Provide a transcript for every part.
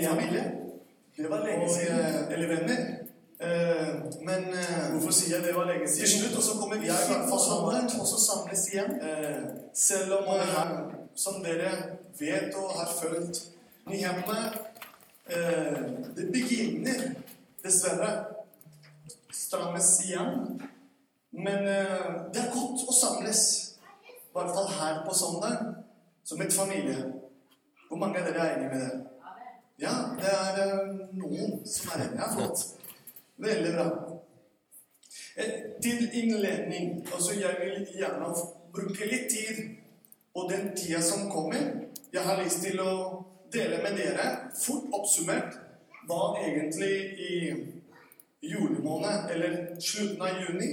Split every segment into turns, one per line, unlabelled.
min ville.
Det var lenge siden.
eller venner. Eh, men eh,
Hvorfor sier jeg det var lenge siden?
til slutt og så kommer vi
Jeg for
sammen,
og så samles igjen.
Eh, selv om her, som dere vet og har følt eh, Det begynner dessverre strammes igjen. Men det er godt å samles, i hvert fall her på søndag, som et familie. Hvor mange av dere er enig med det? Ja, det er noen som er enige. har fått. Veldig bra. Eh, Til innledning altså Jeg vil gjerne bruke litt tid på den tida som kommer. Jeg har lyst til å dele med dere, fort oppsummert, hva egentlig i julemåned, eller slutten av juni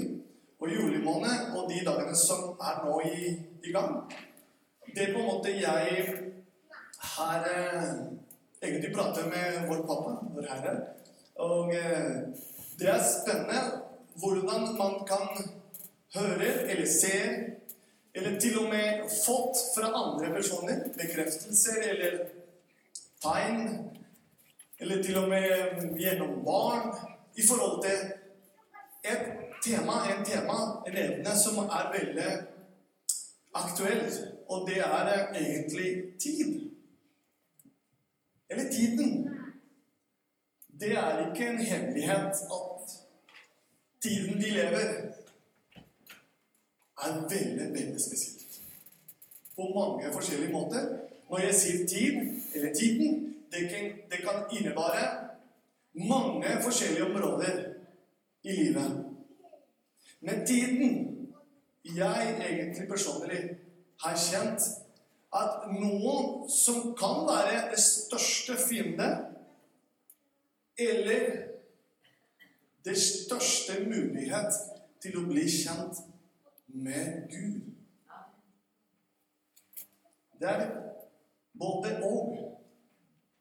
og julemåned, og de dagene som er nå i, i gang. Det er på en måte jeg har eh, egentlig prate med vår pappa, vår herre. Og eh, det er spennende hvordan man kan høre eller se, eller til og med fått fra andre personer bekreftelser eller tegn, eller til og med gjennom barn, i forhold til et tema, en tema, en evne som er veldig aktuelt, og det er eh, egentlig tid. Eller tiden. Det er ikke en hemmelighet at tiden de lever, er veldig, veldig spesielt. På mange forskjellige måter. Når jeg sier tid, eller tiden, det kan, det kan innebære mange forskjellige områder i livet. Men tiden jeg egentlig personlig har kjent at noen som kan være det største fiende, eller det største mulighet til å bli kjent med Gud. Det er både og.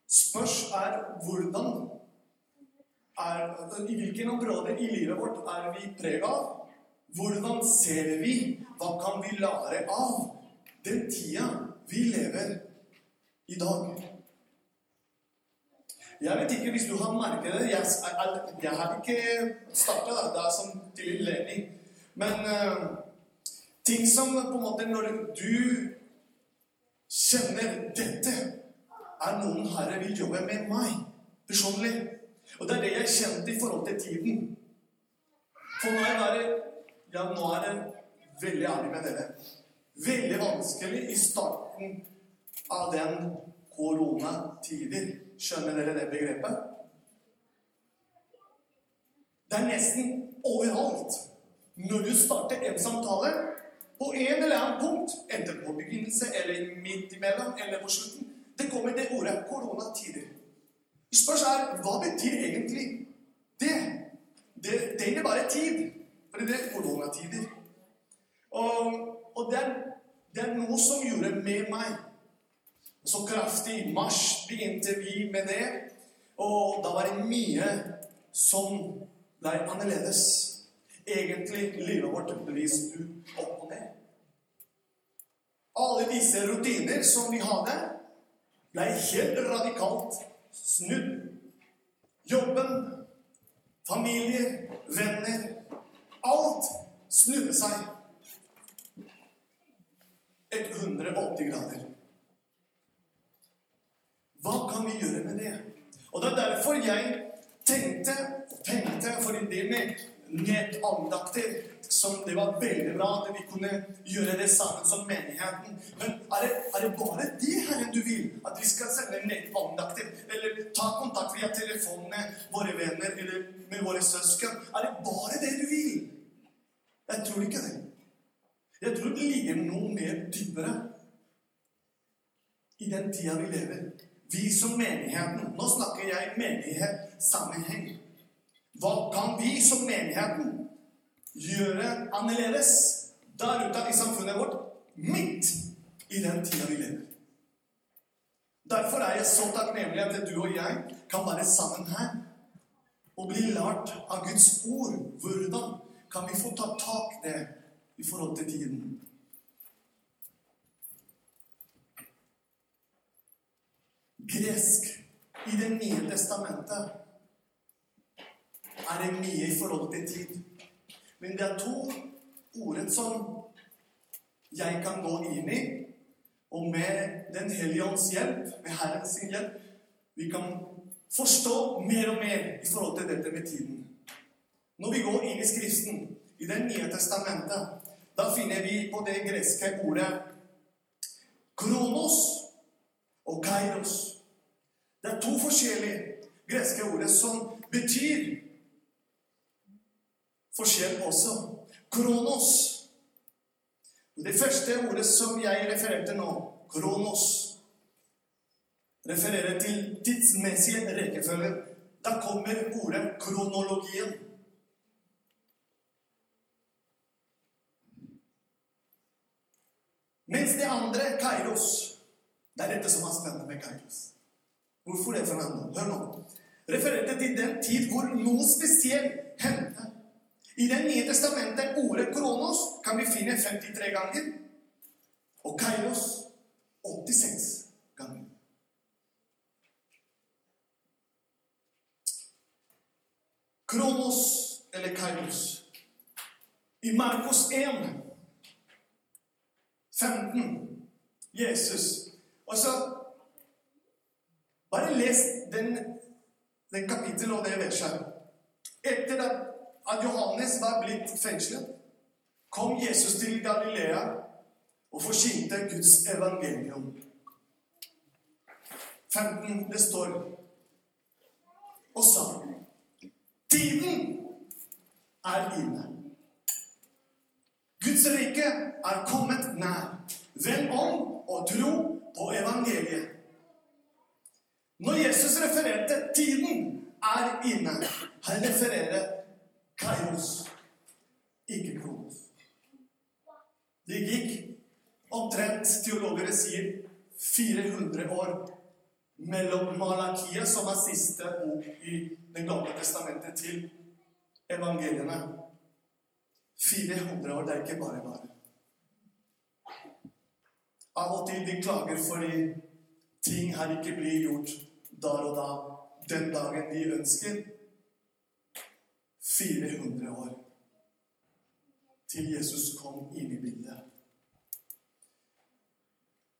Spørs er hvordan er, I hvilken område i livet vårt er vi preget av? Hvordan ser vi? Hva kan vi lære av den tida vi lever i dag? Jeg vet ikke hvis du har merket det. Jeg, jeg, jeg har ikke starta er som innledning. Men uh, ting som på en måte Når du kjenner dette er noen Herre vil jobbe med meg personlig. Og det er det jeg kjente i forhold til tiden. For meg var det Ja, nå er det veldig ærlig med dere. Veldig vanskelig i starten av den koronatider. Skjønner dere det begrepet? Det er nesten overalt. Når du starter en samtale, på en eller annen punkt, enten på begynnelse eller midt imellom eller på slutten, det kommer det ordet 'koronatider'. Spørsmålet er hva betyr egentlig det? Det, det bare tid. For det er koronatider. Og, og det, er, det er noe som gjorde med meg så kraftig. I mars begynte vi med det. Og da var det mye som ble annerledes. Egentlig livet vårt ble snudd opp og ned. Alle disse rutiner som vi hadde, ble helt radikalt snudd. Jobben, familie, venner Alt snudde seg 180 grader. Hva kan vi gjøre med det? Og det er derfor jeg tenkte og tenkte fordi det med nettandakter som det var veldig bra at vi kunne gjøre det sammen som menigheten. Men er det, er det bare det Herren du vil? At vi skal sende nettandakter? Eller ta kontakt via telefon med våre venner eller med våre søsken? Er det bare det du vil? Jeg tror ikke det. Jeg tror det ligger noe mer dypere i den tida vi lever. Vi som menigheten Nå snakker jeg menighet-sammenheng. Hva kan vi som menigheten gjøre annerledes der ute i samfunnet vårt midt i den tida vi lever? Derfor er jeg så takknemlig at du og jeg kan være sammen her og bli lært av Guds ord. Hvordan kan vi få ta tak i det i forhold til tiden? Gresk i Det nye testamentet er det mye i forhold til tid. Men det er to ord som jeg kan gå inn i, og med Den hellige ånds hjelp, med Herrens hjelp, vi kan forstå mer og mer i forhold til dette med tiden. Når vi går inn i Skriften, i Det nye testamentet, da finner vi på det greske ordet kronos og kairos. Det er to forskjellige greske ord som betyr forskjell også. Kronos. Det første ordet som jeg refererte nå, kronos, refererer til tidsmessig rekkefølge. Da kommer ordet kronologien. Mens det andre, kairos Det er dette som er spennende med kairos. Hvorfor det, Fernando? Hør nå. Refererte til den tid hvor noe spesielt hendte. I Det nye testamentet, ordet kronos, kan vi finne 53 ganger. Og kairos 86 ganger. Kronos eller kairos. I Markus 1, 15, Jesus Og så Bare les den, den kapittel og det verset. Etter at, Johannes var blitt fengslet, kom Jesus til Galilea og forsynte Guds evangelium. 15, det står Og sa Tiden er inne. Guds rike er kommet nær. Vend om og tro på evangeliet. Når Jesus refererte 'tiden er inne', han refererer Kairos, ikke Kronos. Det gikk omtrent, teologer sier, 400 år mellom Malakia, som er siste bok i Det gamle testamentet, til evangeliene. 400 år, det er ikke bare bare. Av og til de klager fordi ting her ikke blir gjort der og da, den dagen de ønsker. 400 år til Jesus kom inn i bildet.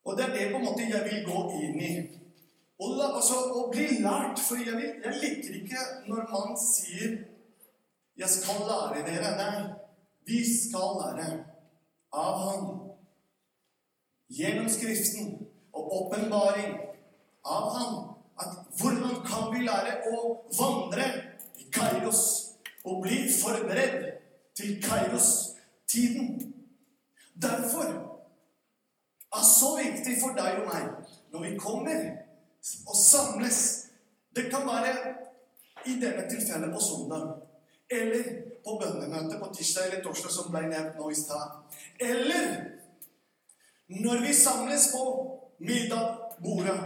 Og det er det på en måte jeg vil gå inn i. Og, la, altså, og bli lært. For jeg, vil, jeg liker ikke når man sier 'Jeg skal lære dere'. Nei, vi skal lære av Han. Gjennom Skriften og åpenbaring av Han. At hvordan kan vi lære å vandre i Kairos og bli forberedt til Kairos-tiden? Derfor er så viktig for deg og meg når vi kommer og samles. Det kan være i denne tilfellet på søndag. Eller på bønnemøtet på tirsdag eller torsdag, som ble nevnt nå i stad. Eller når vi samles på middagbordet.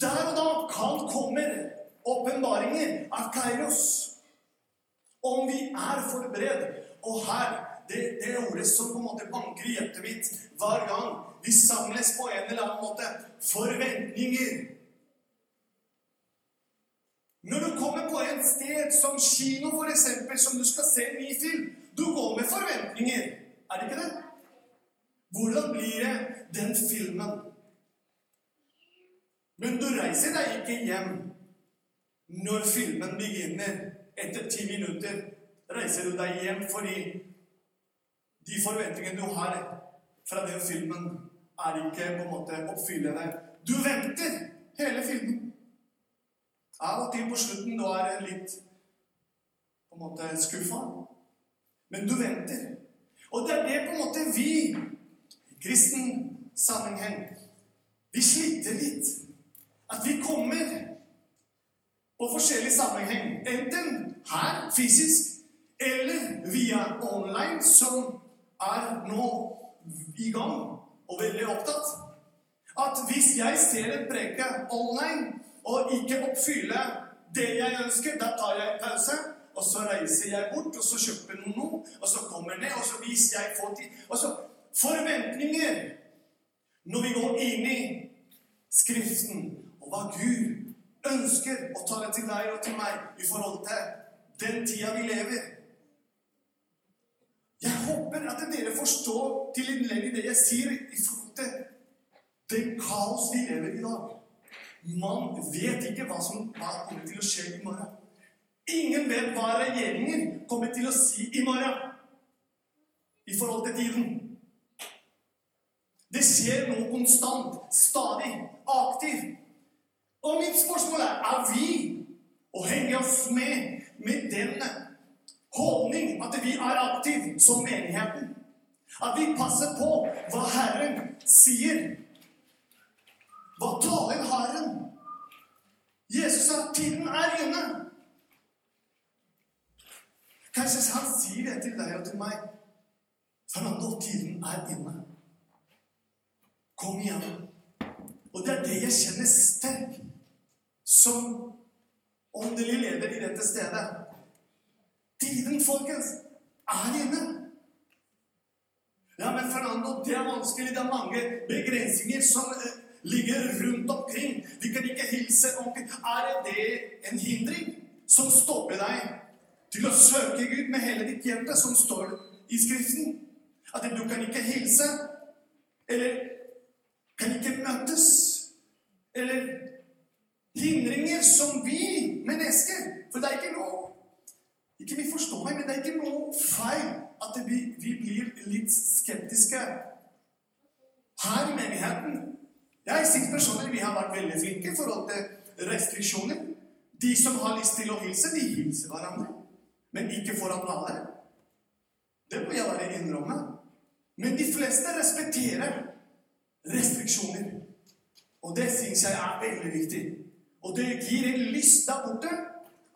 Der og da kan komme åpenbaringer av Kairos. Om vi er forberedt. Og her, det, det ordet som på en måte banker i hjertet mitt hver gang vi samles på en eller annen måte forventninger. Når du kommer på et sted som kino, f.eks., som du skal se en ny film Du går med forventninger. Er det ikke det? Hvordan blir det den filmen? Men du reiser deg ikke hjem når filmen begynner. Etter ti minutter reiser du deg hjem fordi de forventningene du har fra den filmen, er ikke på en måte oppfyllende. Du venter hele filmen. Av og til på slutten da er det litt på en måte skuffa. Men du venter. Og det er det på en måte vi kristen sammenheng Vi sliter litt. At vi kommer på forskjellig sammenheng. Enten her fysisk eller via online, som er nå i gang og veldig opptatt. At hvis jeg ser en preke online og ikke oppfylle det jeg ønsker, da tar jeg en pause. Og så reiser jeg bort, og så kjøper noe, og så kommer ned, og så viser jeg tid. Og så forventninger når vi går inn i Skriften og hva Gud ønsker å tale til deg og til meg i forhold til den tida vi lever. Jeg håper at dere forstår til i det jeg sier i forhold til det kaos vi lever i dag. Man vet ikke hva som er kommer til å skje i morgen. Ingen vet hva regjeringen kommer til å si i morgen i forhold til tiden. Det skjer noe konstant, stadig, aktivt. Og mitt spørsmål er er vi å henge oss med med den holdning at vi er aktive som menigheten. At vi passer på hva Herren sier. Hva taler? Jesus sa tiden er inne. Kanskje han sier det til deg og til meg. Fernando, tiden er inne. Kom igjen. Og det er det jeg kjenner sterkt som åndelig leder i dette stedet. Tiden, folkens, er inne. Ja, men Fernando, det er vanskelig. Det er mange begrensninger som eh, ligger rundt omkring. Vi kan ikke hilse omkring. Er det en hindring som stopper deg til å søke Gud med hele ditt hjerte, som står i Skriften? At du kan ikke hilse, eller kan ikke møtes, eller hindringer som vi mennesker For det er ikke noe Ikke vi forstår meg, men det er ikke noe feil at vi, vi blir litt skeptiske her i menigheten. Jeg syns personlig vi har vært veldig flinke i forhold til restriksjoner. De som har lyst til å hilse, de hilser hverandre. Men ikke foran alle. Det må jeg bare innrømme. Men de fleste respekterer restriksjoner. Og det syns jeg er veldig viktig. Og det gir en lyst der borte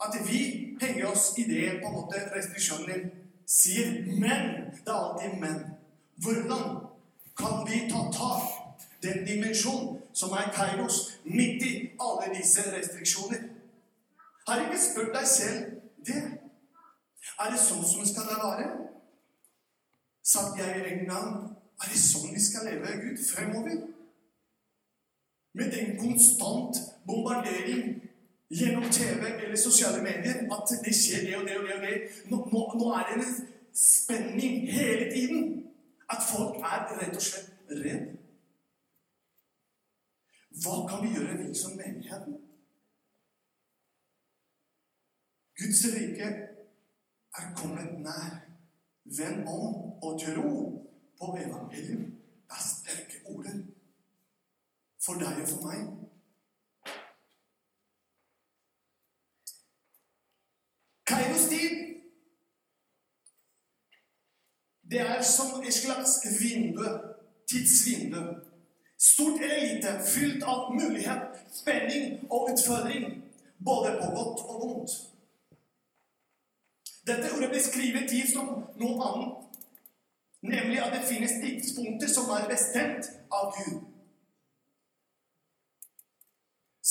at vi henger oss i det på en måte restriksjoner sier. Men det er alltid men. Hvordan kan vi ta tak den dimensjonen som er Kairos, midt i alle disse restriksjoner? Har ikke spurt deg selv det? Er det sånn som det skal være? Satt jeg i gang Er det sånn vi skal leve, Gud, fremover? Med den konstant bombardering gjennom TV eller sosiale medier at det skjer det og det og det. og det. Nå, nå, nå er det en spenning hele tiden. At folk er rett og slett redd. Hva kan vi gjøre, vi som menighet? Guds rike er kommet nær. Vend om og tro på evangeliet. Det er sterke ord for deg og for meg. Kairos tid det er som et slags vindu, tidsvindu. Stort eller lite, fylt av mulighet, spenning og utfordring. Både på godt og vondt. Dette ordet beskriver tid som noe annet. Nemlig at det finnes tidspunkter som er bestemt av Gud.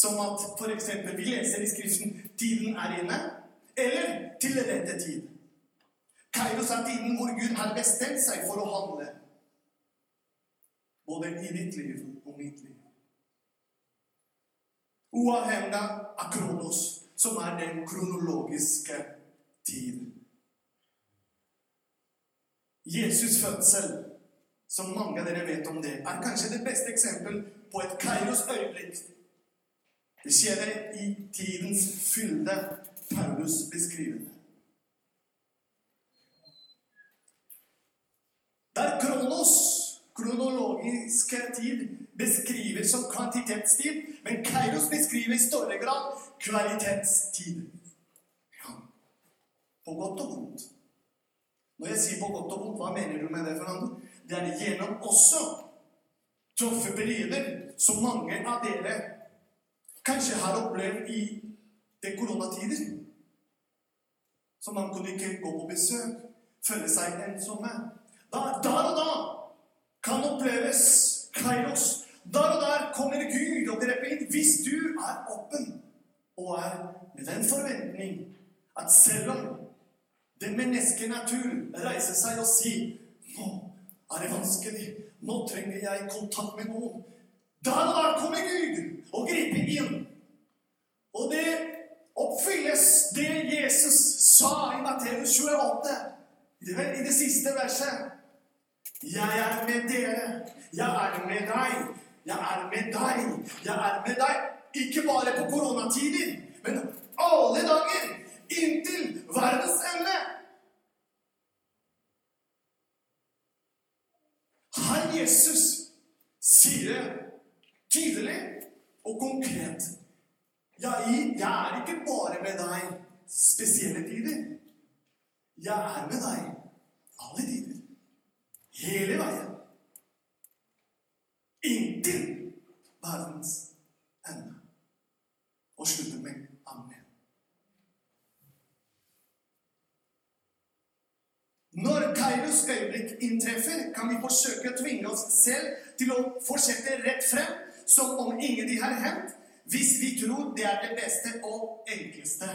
Som at f.eks. vi leser i Skriften 'Tiden er inne', eller 'til rette tid'. Kairos er tiden hvor Gud har bestemt seg for å handle. Både i ditt liv og mitt liv. Uavhengig av kronos, som er den kronologiske tid. Jesus' fødsel, som mange av dere vet om det, er kanskje det beste eksempel på et Kairos øyeblikk. Det skjer i tidens fylde Paulus beskriver det. Der Kronos, kronologiske tid, beskriver som kvantitetstid, men Kairos beskriver i større grad kvalitetstid. Ja. På godt og vondt. Når jeg sier på godt og vondt, hva mener du med det? for andre? Det er gjennom også tøffe perioder som mange av dere kanskje har opplevd i det koronatider. Så man kunne ikke gå på besøk, føle seg ensomme. Da, der og da kan oppleves Kairos. Der og der kommer Gud og griper inn hvis du er åpen og er med den forventning at selv om den menneskelige natur reiser seg og sier nå er det vanskelig, nå trenger jeg kontakt med noen. Der og der kommer Gud og gripe inn. Og det oppfylles det Jesus sa i Matteus 28, i det, i det siste verset. Jeg er med dere. Jeg er med deg. Jeg er med deg. Jeg er med deg. Ikke bare på koronatider, men alle dager inntil verdens ende. Herr Jesus sier det tydelig og konkret. Jeg, jeg er ikke bare med deg spesielle tider. Jeg er med deg alle tider. Hele veien. Inntil verdens ende. Og slutter med amen. Når Kairos øyeblikk inntreffer, kan vi forsøke å tvinge oss selv til å fortsette rett frem, som om ingenting har hendt, hvis vi tror det er det beste og enkleste.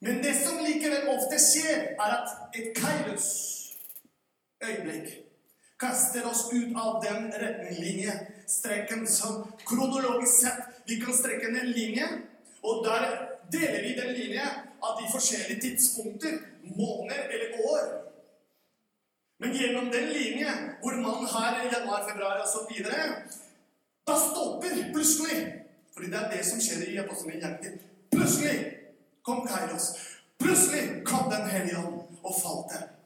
Men det som likevel ofte skjer, er at et Kairos øyeblikk kaster oss ut av den retningslinjestreken som kronologisk sett vi kan strekke en linje, og der deler vi den linje av de forskjellige tidspunkter, måneder eller år. Men gjennom den linje hvor man har januar, februar osv., da stopper plutselig Fordi det er det som skjer i apostlene hjertet. Plutselig kom Kairos. Plutselig kom Den hellige ånd og falt der.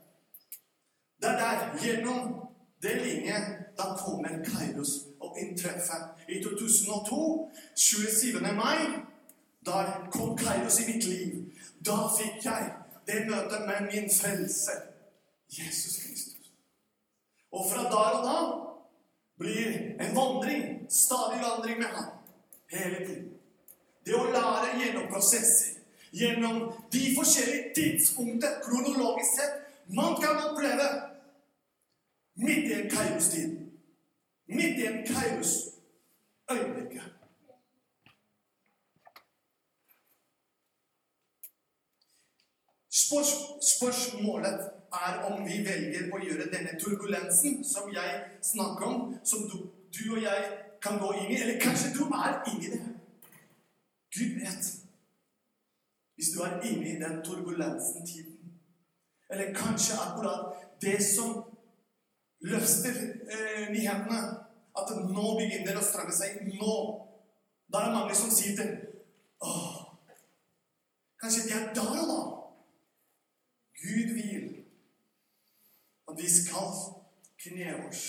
Det er der, gjennom den linje, da kommer Kairos og inntreffer. I 2002, 27. mai, da kom Kairos i mitt liv. Da fikk jeg det møtet med min frelse, Jesus Kristus. Og fra der og da blir en vandring, stadig vandring med ham, hele tiden. Det å lære gjennom prosesser, gjennom de forskjellige tidspunkter, kronologisk sett, man kan oppleve midt i en Kairos-tid. Midt i en Kairos-øyeblikk. Spørs, spørsmålet er om vi velger å gjøre denne turbulensen som jeg snakker om, som du, du og jeg kan gå inn i. Eller kanskje du er inni det. Gud vet. Hvis du er inne i den turbulensen-tiden. Eller kanskje akkurat det som løfter eh, nyhetene. At nå begynner å stramme seg. Nå. Da er det mange som sier til, Åh, kanskje det er der og da. Gud vil at vi skal kne oss,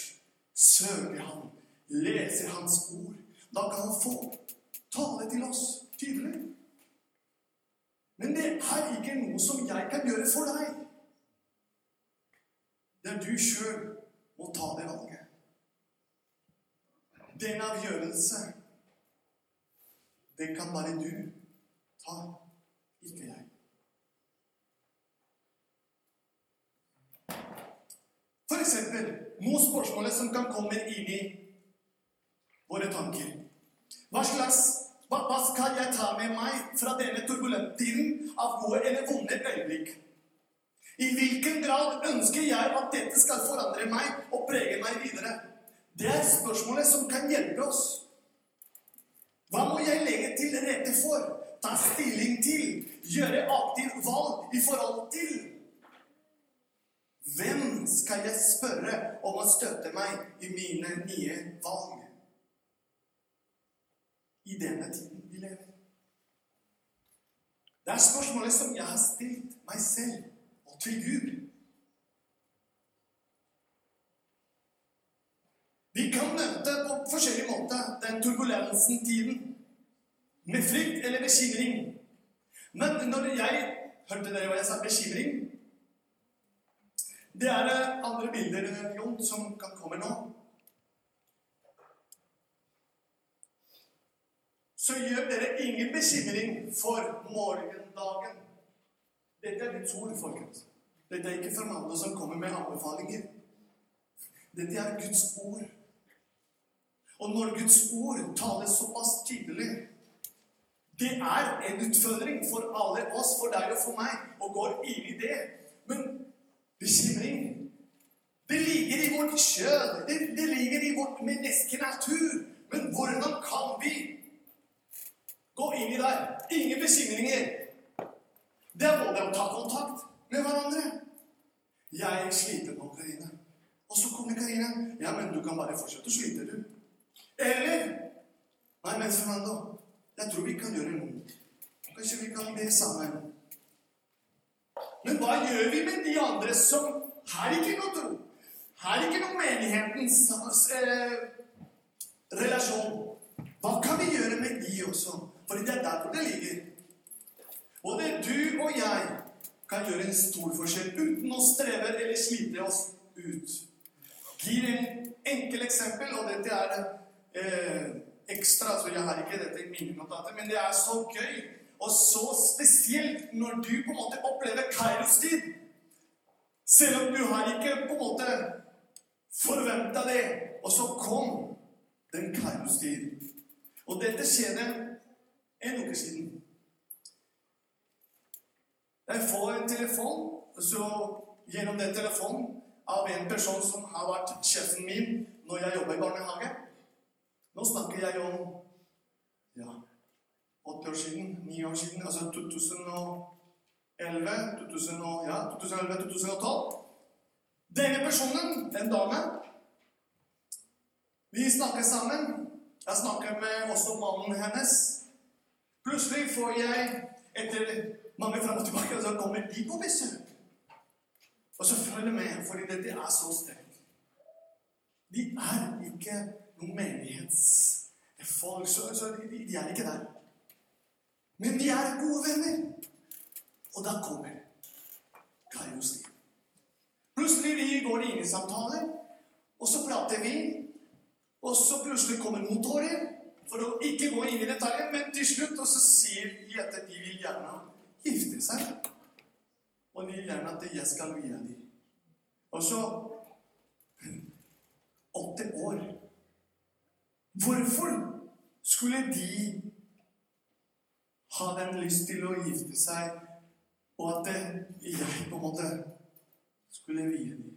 søke Ham, lese Hans ord. Da kan Han få tale til oss tydelig. Men det er ikke noe som jeg kan gjøre for deg. Det er du sjøl må ta det valget. Den avgjørelse, det kan bare du ta, ikke jeg. For eksempel noen spørsmål som kan komme inn i våre tanker. Hva slags hva skal jeg ta med meg fra denne turbulente tiden av gode eller vonde øyeblikk? I hvilken grad ønsker jeg at dette skal forandre meg og prege meg videre? Det er spørsmålet som kan hjelpe oss. Hva må jeg legge til rette for? Ta stilling til? Gjøre aktivt valg i forhold til? Hvem skal jeg spørre om å støtte meg i mine nye valg? I denne tiden vi lever. Det er spørsmålet som jeg har stilt meg selv Gud. Vi kan møte på forskjellig måte den turbulensen-tiden med frykt eller bekymring. Men når jeg Hørte dere hva jeg sa? Bekymring? Det er andre bilder Jon, som kan komme nå. Så gjør dere ingen bekymring for morgendagen. Dette er mitt ord, folkens. Dette er ikke Fernando som kommer med anbefalinger. Dette er Guds ord. Og når Guds ord tales såpass tydelig Det er en utfordring for alle oss, for deg og for meg, å gå inn i det. Men bekymring Det ligger i vårt kjød. Det, det ligger i vårt menneskenatur. Men hvordan kan vi gå inn i der? Ingen bekymringer. Det er både å ta kontakt med hverandre. Jeg sliter nå, Karine. Og så kommer Karine. Ja, men du kan bare fortsette å slite, du. Eller Nei, men Fernando, jeg tror vi kan gjøre noe. Kanskje vi kan be sammen. Men hva gjør vi med de andre som har ikke noe tro? Har ikke noe menighetens eh, relasjon? Hva kan vi gjøre med de også? For det er der hvor det ligger. Både du og jeg kan gjøre en stor forskjell uten å streve eller slite oss ut. Gir en enkel eksempel, og dette er eh, ekstra, så jeg har ikke dette i mine notater, men det er så gøy og så spesielt når du på en måte opplever Kairos-tid. Selv om du har ikke på en måte forventa det, og så kom den Kairos-tid. Og dette skjedde en uke siden. Jeg får en telefon så gjennom den telefonen av en person som har vært sjefen min når jeg jobber i barnehage. Nå snakker jeg om ja, åtte år siden, ni år siden, altså 2011, 2000 ja, 2011-2012. Denne personen, den dame Vi snakker sammen. Jeg snakker med også mannen hennes. Plutselig får jeg, etter mange fram og tilbake, og så kommer de på besøk. Og så følger med, fordi dette er så sterkt. De er ikke noen menighetsfolk, så, så de, de er ikke der. Men de er gode venner. Og da kommer Kairos liv. Plutselig vi går inn i samtaler, og så prater vi. Og så plutselig kommer noen tårer. For å ikke gå inn i detaljer, men til slutt og så sier de at de vil gjerne gifte seg. Og de vil gjerne at jeg skal vie dem. Og så Åtte år. Hvorfor skulle de ha den lyst til å gifte seg, og at jeg på en måte skulle vie dem.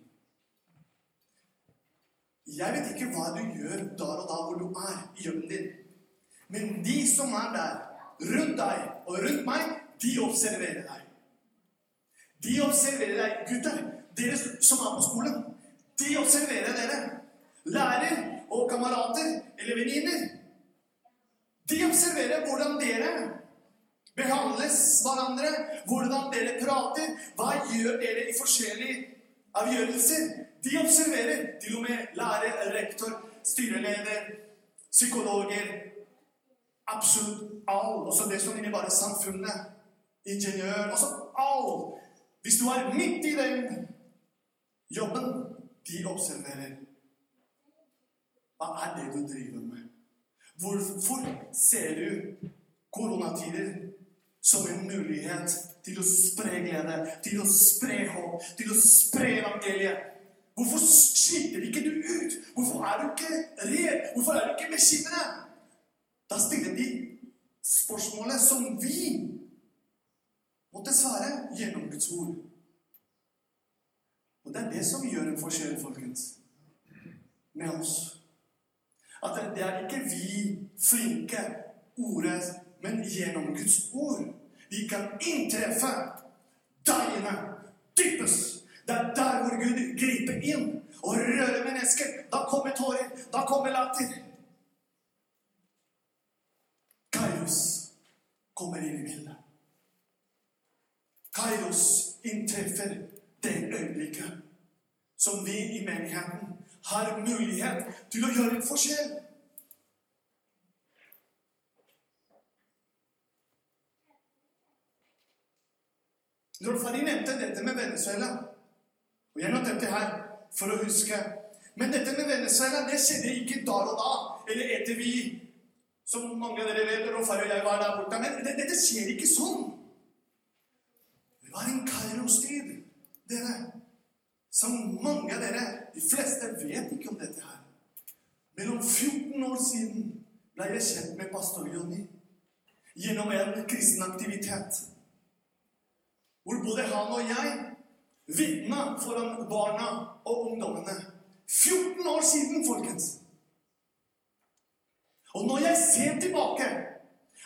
Jeg vet ikke hva du gjør der og da hvor du er i hjemmet din. Men de som er der, rundt deg og rundt meg, de observerer deg. De observerer deg. Gutter, dere som er på skolen, de observerer dere. Lærer og kamerater eller venninner. De observerer hvordan dere behandles hverandre, hvordan dere prater, hva gjør dere i forskjellige avgjørelser. De observerer til og med lærer, rektor, styreleder, psykologer Absolutt all. Også det som innebærer samfunnet. Ingeniør. Altså all. Hvis du er midt i den jobben, de observerer. Hva er det du driver med? Hvorfor ser du koronatider som en mulighet til å spre glede, til å spre håp, til å spre evangeliet. Hvorfor sliter ikke du ut? Hvorfor er du ikke redd? Hvorfor er du ikke bekymret? Da stiller de spørsmålet som vi måtte dessverre gjennom Guds ord. Og det er det som gjør en forskjell, folkens, med oss. At det er ikke vi flinke ordet men gjennom Guds ord. Vi kan inntreffe dagene dypest. Det er der hvor Gud griper inn og rører mennesker. Da kommer tårer, da kommer latter. Kairos kommer inn i bildet. Kairos inntreffer det øyeblikket som vi i menigheten har mulighet til å gjøre en forskjell. Når Fari nevnte dette med Venezuela Og jeg noterte her for å huske. Men dette med Venezuela det skjedde ikke der og da, eller etter vi Som mange av dere vet, og Fari og jeg var der borte. Men det, dette skjer ikke sånn. Var en Kairos-tid, dere. Som mange av dere, de fleste, vet ikke om dette her. Mellom 14 år siden ble jeg kjent med pastor Jonny gjennom en kristen aktivitet hvor både han og jeg vitna foran barna og ungdommene. 14 år siden, folkens! Og når jeg ser tilbake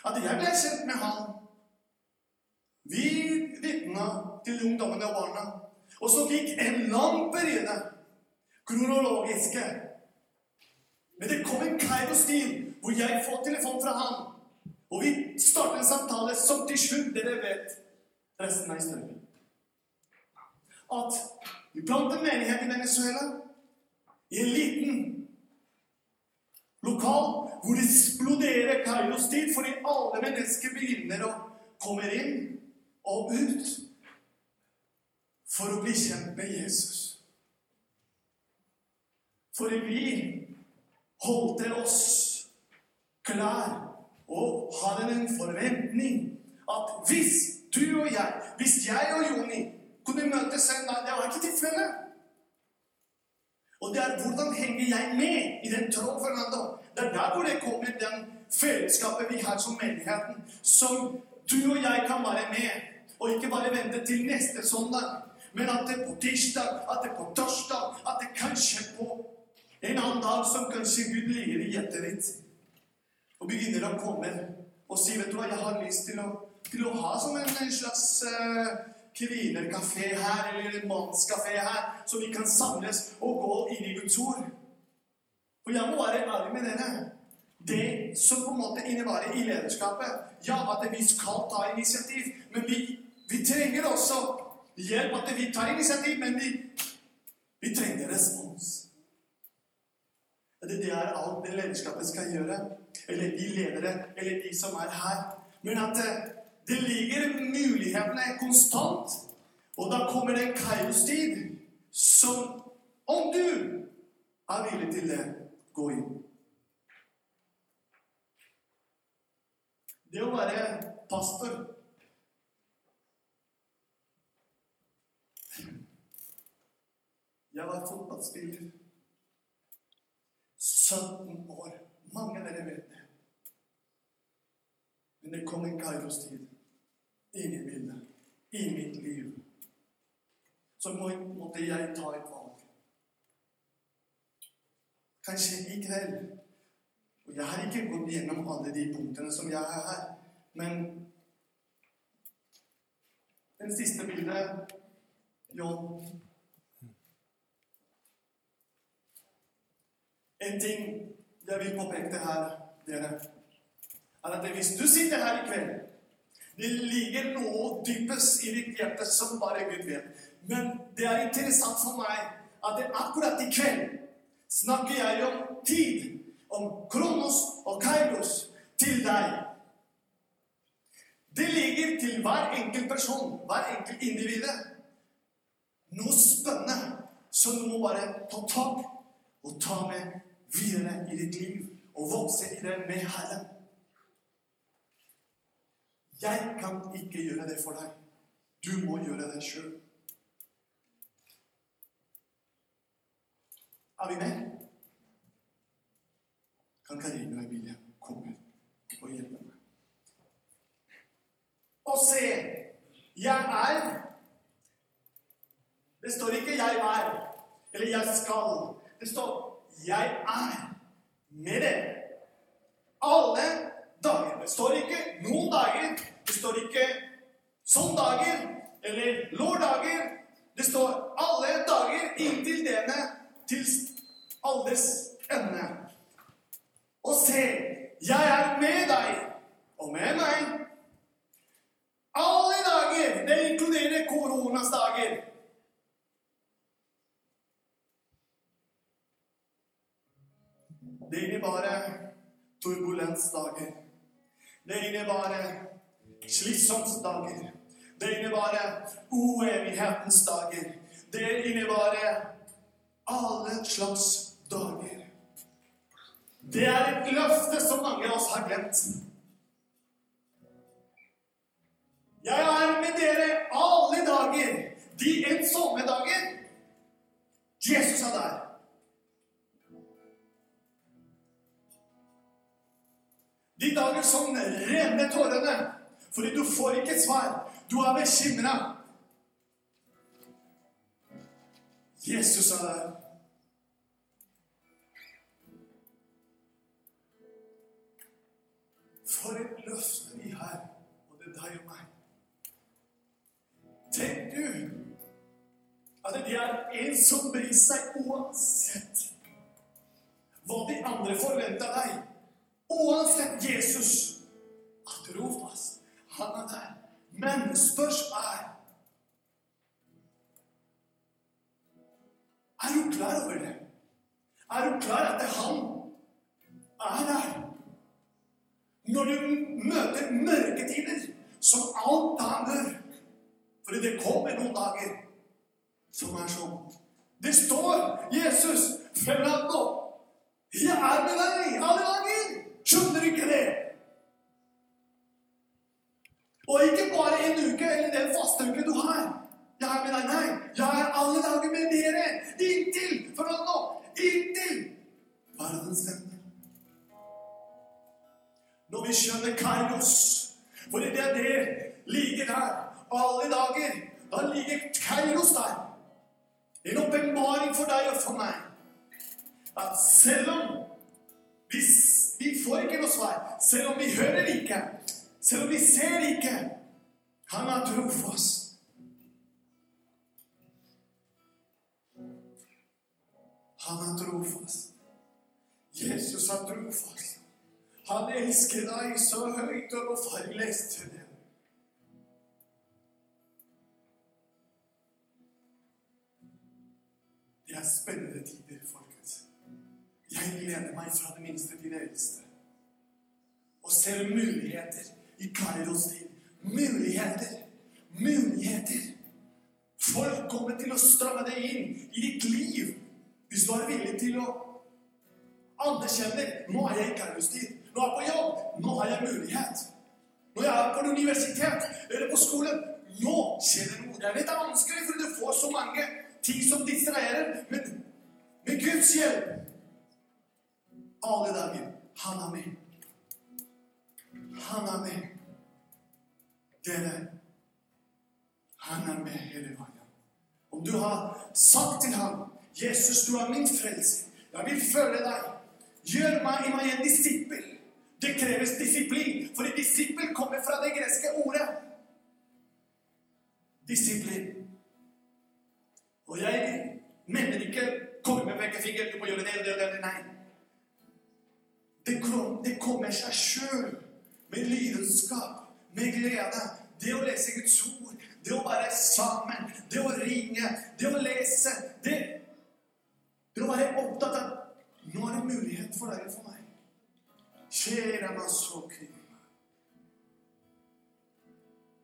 at jeg ble kjent med han Vi vitna til ungdommene og barna. Og så gikk en lang periode kronologiske. Men det kom en Kairo-stil hvor jeg får telefon fra han. Og vi starter en samtale som til slutt dere vet resten av historien. At vi en menighet i Venezuela i en liten lokal hvor det eksploderer kairostid fordi alle mennesker begynner å komme inn og ut for å bli kjent med Jesus. For vi holdte oss klar og hadde en forventning at hvis du og jeg, hvis jeg og Joni kunne møtes en dag Det var ikke tilfellet. Og det er hvordan henger jeg med i den tråden, Fernando? Det er der hvor det kommer den fellesskapet vi har som menigheten, som du og jeg kan være med. Og ikke bare vente til neste søndag, men at det er på tirsdag, at det er på torsdag, at det kanskje på en annen dag som kanskje Gud ligger i hjertet ditt. Og begynner å komme og si vet du hva, jeg har lyst til å, til å ha som en, en slags uh, kvinnerkafé her, eller en mannskafé her, så vi kan samles og gå inn i Guds ord. For jeg må være ærlig med dere. Det som på en måte innebærer i lederskapet Ja, at vi skal ta initiativ, men vi, vi trenger også hjelp. At vi tar initiativ, men vi, vi trenger respons. Det, det er alt det lederskapet skal gjøre. Eller de ledere, eller de som er her. Men at det ligger mulighetene konstant. Og da kommer det en kaostid som Om du er villig til det, gå inn. Det å være pastor Jeg var fotballspiller. 17 år. Mange av dere vet det. Men det kom en Kairos-tid inn i i mitt liv. Så må, måtte jeg ta et valg. Kanskje i kveld. Og jeg har ikke gått gjennom alle de punktene som jeg har her. Men den siste bildet John En ting jeg vil påpeke her, dere, er at hvis du sitter her i kveld Det ligger noe dypest i ditt hjerte som bare Gud vet. Men det er interessant for meg at akkurat i kveld snakker jeg om tid, om Kronos og Kairos, til deg. Det ligger til hver enkelt person, hver enkelt individ. Noe spennende som du må bare ta tak og ta med videre i ditt liv og vokse i det med Herren. Jeg kan ikke gjøre det for deg. Du må gjøre det sjøl. Er vi med? Kan Karina og Emilie komme og hjelpe meg? Og se, jeg er Det står ikke 'jeg er' eller 'jeg skal'. Det står 'jeg er med dere'. Alle dager. Det står ikke 'noen dager'. Det står ikke sånn dager eller 'lørdager'. Det står 'alle dager inntil denne til alders ende'. Og se, jeg er med deg og med meg. Alle dager. Det inkluderer koronas dager. Det innebærer turbulensdager. Det innebærer slitsomt-dager. Det innebærer uenighetens dager. Det innebærer alle slags dager. Det er et løfte som mange av oss har glemt. Jeg er med dere alle dager, de ensomme dager. Jesus er der. De dager som renner tårene fordi du får ikke svar. Du er bekymra. Jesus er der. For et løfte vi har, og det er deg og meg. Tenk du at det er en som bryr seg uansett hva de andre forventer deg. Uansett Jesus at Rofas, han er der. Men spørsmålet er Er du klar over det? Er du klar at det er han er der? Når du møter mørketider, som alt er mørkt For det kommer noen dager som er sånn. Det står Jesus Fernando. Jeg er med deg alle dager! Skjønner du ikke det? Og ikke bare en uke eller den faste uke du har. Jeg er med deg. Nei, jeg er alle dager med dere. Inntil Fernando. Inntil verdens ende. Når vi skjønner Kairos, for det er det ligger der alle dager, da ligger Kairos der. En åpenbaring for deg og for meg. At selv om vi, vi får ikke noe svar, selv om vi hører ikke, selv om vi ser ikke Han har tro for oss. Han har tro for oss. Jesus har tro for oss. Han elsker deg så høyt og forlest til det. Det er spennende tider, folkens. Jeg gleder meg fra det minste til det eldste. Og ser muligheter i Kairos tid. Muligheter. Muligheter. Folk kommer til å stramme deg inn i ditt liv hvis du er villig til å anerkjenne nå er jeg i Kairos tid. Nå er jeg på jobb. Nå har jeg mulighet. Når jeg er på universitet eller på skolen Nå skjer det noe. Jeg vet det er vanskelig, for du får så mange ting som distraherer. Men med Guds hjelp alle dager Han er med. Han er med. Dere, han er med hele veien. Om du har sagt til ham 'Jesus, du er min frelser. Jeg vil følge deg.' Gjør meg i meg en disippel. Det kreves disiplin, for en disippel kommer fra det greske ordet. Disiplin. Og jeg mener ikke komme med pekefinger, du må gjøre det og det og det. Nei. Det, kom, det kommer seg sjøl. Med lidenskap, med glede. Det å lese Guds ord, det å være sammen, det å ringe, det å lese Det, det å være opptatt av Nå er det mulighet for deg og for meg. Kjære masoki.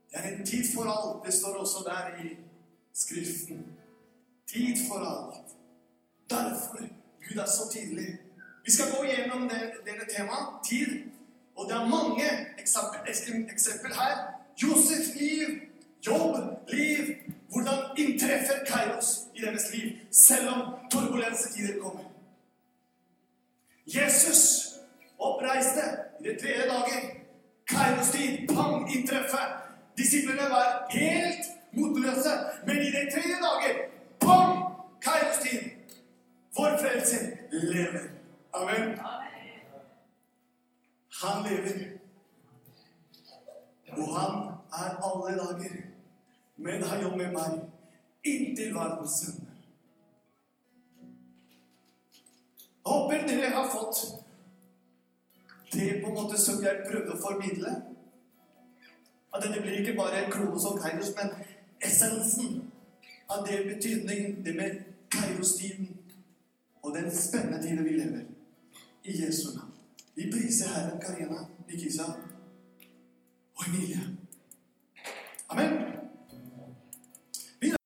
Det er en tid for alt. Det står også der i Skriften. Tid for alt. Derfor Gud er så tydelig. Vi skal gå gjennom det, dette temaet tid. Og det er mange eksempel, eksempel her. Josef liv,